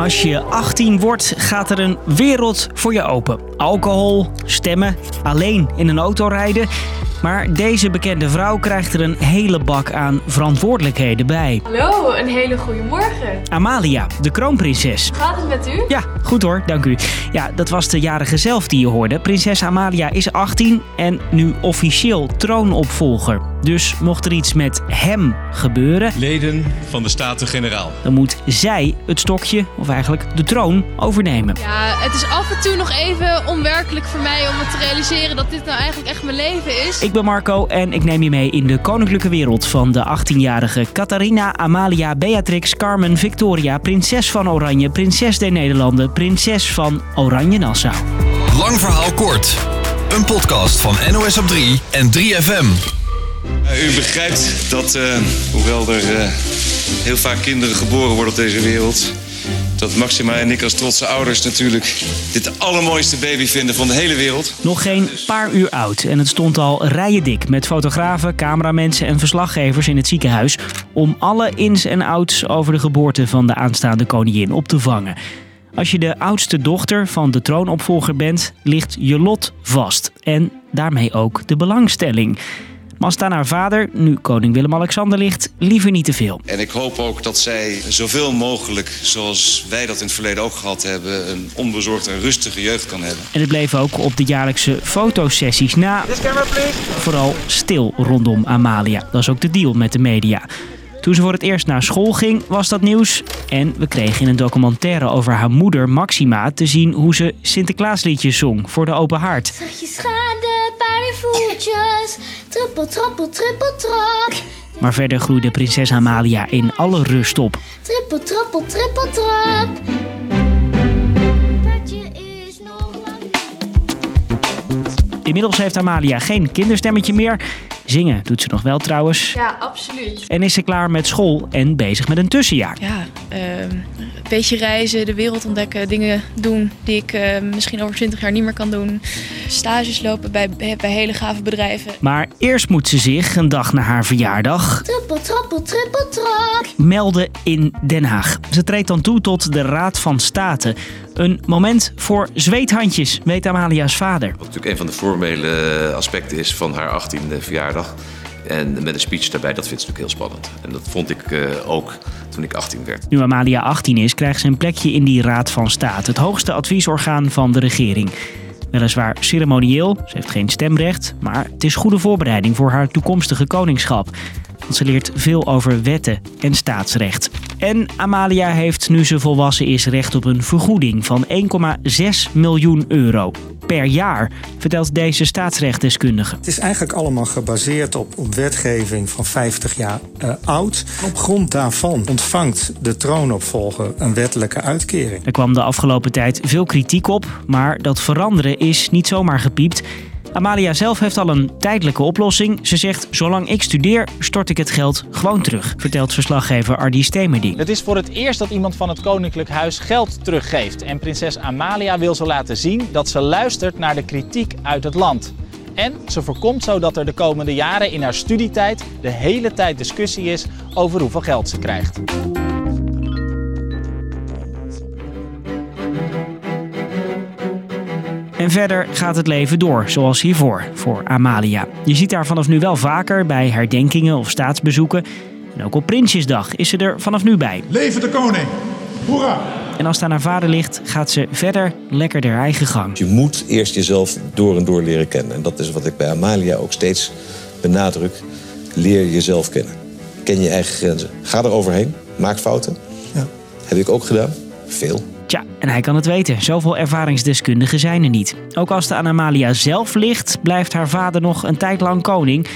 Als je 18 wordt, gaat er een wereld voor je open. Alcohol, stemmen, alleen in een auto rijden. Maar deze bekende vrouw krijgt er een hele bak aan verantwoordelijkheden bij. Hallo, een hele goede morgen. Amalia, de kroonprinses. Gaat het met u? Ja, goed hoor, dank u. Ja, dat was de jarige zelf die je hoorde. Prinses Amalia is 18 en nu officieel troonopvolger. Dus mocht er iets met hem gebeuren, Leden van de Staten-Generaal. dan moet zij het stokje, of eigenlijk de troon, overnemen. Ja, het is af en toe nog even onwerkelijk voor mij om het te realiseren dat dit nou eigenlijk echt mijn leven is. Ik ben Marco en ik neem je mee in de koninklijke wereld van de 18-jarige Catharina Amalia Beatrix Carmen Victoria, prinses van Oranje, prinses der Nederlanden, prinses van Oranje Nassau. Lang verhaal kort. Een podcast van NOS op 3 en 3FM. U begrijpt dat, eh, hoewel er eh, heel vaak kinderen geboren worden op deze wereld, dat Maxima en ik als trotse ouders natuurlijk dit allermooiste baby vinden van de hele wereld. Nog geen paar uur oud en het stond al rijen dik met fotografen, cameramensen en verslaggevers in het ziekenhuis om alle ins en outs over de geboorte van de aanstaande koningin op te vangen. Als je de oudste dochter van de troonopvolger bent, ligt je lot vast en daarmee ook de belangstelling. Maar als het aan haar vader, nu koning Willem-Alexander ligt, liever niet te veel. En ik hoop ook dat zij zoveel mogelijk, zoals wij dat in het verleden ook gehad hebben, een onbezorgde en rustige jeugd kan hebben. En het bleef ook op de jaarlijkse fotosessies na vooral stil rondom Amalia. Dat is ook de deal met de media. Toen ze voor het eerst naar school ging, was dat nieuws. En we kregen in een documentaire over haar moeder Maxima te zien hoe ze Sinterklaasliedjes zong voor de open haard. Zachtjes gaan de paardenvoetjes. Trippel, trappel, trippel, trap. Maar verder groeide prinses Amalia in alle rust op. Trippel, trappel, trippel, trap. Paardje is nog lang Inmiddels heeft Amalia geen kinderstemmetje meer. Zingen doet ze nog wel trouwens. Ja, absoluut. En is ze klaar met school en bezig met een tussenjaar. Ja, ehm, een beetje reizen, de wereld ontdekken, dingen doen die ik eh, misschien over 20 jaar niet meer kan doen. Stages lopen bij, bij hele gave bedrijven. Maar eerst moet ze zich een dag na haar verjaardag Trippel, trappel, trippel, trap. melden in Den Haag. Ze treedt dan toe tot de Raad van State. Een moment voor zweethandjes, weet Amalia's vader. Wat natuurlijk een van de formele aspecten is van haar 18e verjaardag. En met een speech daarbij, dat vindt ze natuurlijk heel spannend. En dat vond ik eh, ook toen ik 18 werd. Nu Amalia 18 is, krijgt ze een plekje in die Raad van State, het hoogste adviesorgaan van de regering. Weliswaar ceremonieel, ze heeft geen stemrecht, maar het is goede voorbereiding voor haar toekomstige koningschap. Want ze leert veel over wetten en staatsrecht. En Amalia heeft, nu ze volwassen is, recht op een vergoeding van 1,6 miljoen euro per jaar, vertelt deze staatsrechtdeskundige. Het is eigenlijk allemaal gebaseerd op, op wetgeving van 50 jaar eh, oud. Op grond daarvan ontvangt de troonopvolger een wettelijke uitkering. Er kwam de afgelopen tijd veel kritiek op, maar dat veranderen is niet zomaar gepiept. Amalia zelf heeft al een tijdelijke oplossing. Ze zegt: Zolang ik studeer, stort ik het geld gewoon terug, vertelt verslaggever Ardi Stemerding. Het is voor het eerst dat iemand van het Koninklijk Huis geld teruggeeft. En prinses Amalia wil zo laten zien dat ze luistert naar de kritiek uit het land. En ze voorkomt zo dat er de komende jaren in haar studietijd de hele tijd discussie is over hoeveel geld ze krijgt. En verder gaat het leven door, zoals hiervoor, voor Amalia. Je ziet haar vanaf nu wel vaker bij herdenkingen of staatsbezoeken. En ook op Prinsjesdag is ze er vanaf nu bij. Leven de koning! Hoera! En als het aan haar vader ligt, gaat ze verder lekker haar eigen gang. Je moet eerst jezelf door en door leren kennen. En dat is wat ik bij Amalia ook steeds benadruk. Leer jezelf kennen. Ken je eigen grenzen. Ga er overheen. Maak fouten. Ja. Heb ik ook gedaan. Veel. Tja, en hij kan het weten. Zoveel ervaringsdeskundigen zijn er niet. Ook als het aan Amalia zelf ligt, blijft haar vader nog een tijd lang koning.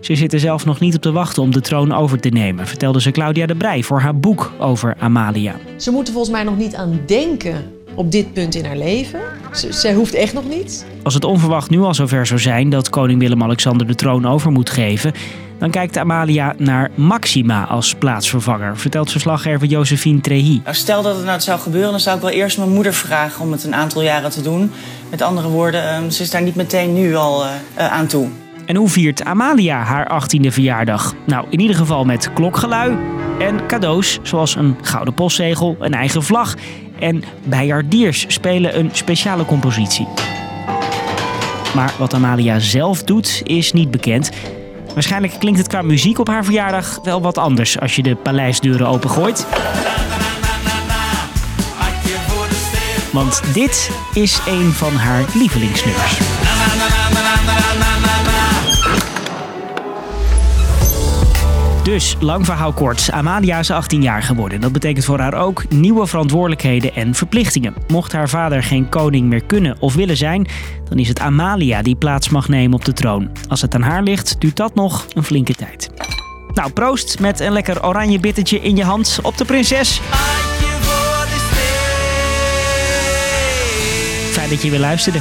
Ze zit er zelf nog niet op te wachten om de troon over te nemen, vertelde ze Claudia de Brij voor haar boek over Amalia. Ze moet er volgens mij nog niet aan denken op dit punt in haar leven. Ze, zij hoeft echt nog niet. Als het onverwacht nu al zover zou zijn dat koning Willem-Alexander de troon over moet geven, dan kijkt Amalia naar Maxima als plaatsvervanger, vertelt verslaggever Josephine Trehi. Nou, stel dat het nou zou gebeuren, dan zou ik wel eerst mijn moeder vragen om het een aantal jaren te doen. Met andere woorden, ehm, ze is daar niet meteen nu al eh, eh, aan toe. En hoe viert Amalia haar 18e verjaardag? Nou, in ieder geval met klokgelui, En cadeaus zoals een gouden postzegel, een eigen vlag en bijardiers spelen een speciale compositie. Maar wat Amalia zelf doet is niet bekend. Waarschijnlijk klinkt het qua muziek op haar verjaardag wel wat anders als je de paleisdeuren opengooit. Want dit is een van haar lievelingsnummers. Dus, lang verhaal kort, Amalia is 18 jaar geworden. Dat betekent voor haar ook nieuwe verantwoordelijkheden en verplichtingen. Mocht haar vader geen koning meer kunnen of willen zijn, dan is het Amalia die plaats mag nemen op de troon. Als het aan haar ligt, duurt dat nog een flinke tijd. Nou, proost met een lekker oranje bittertje in je hand op de prinses. Fijn dat je weer luisterde.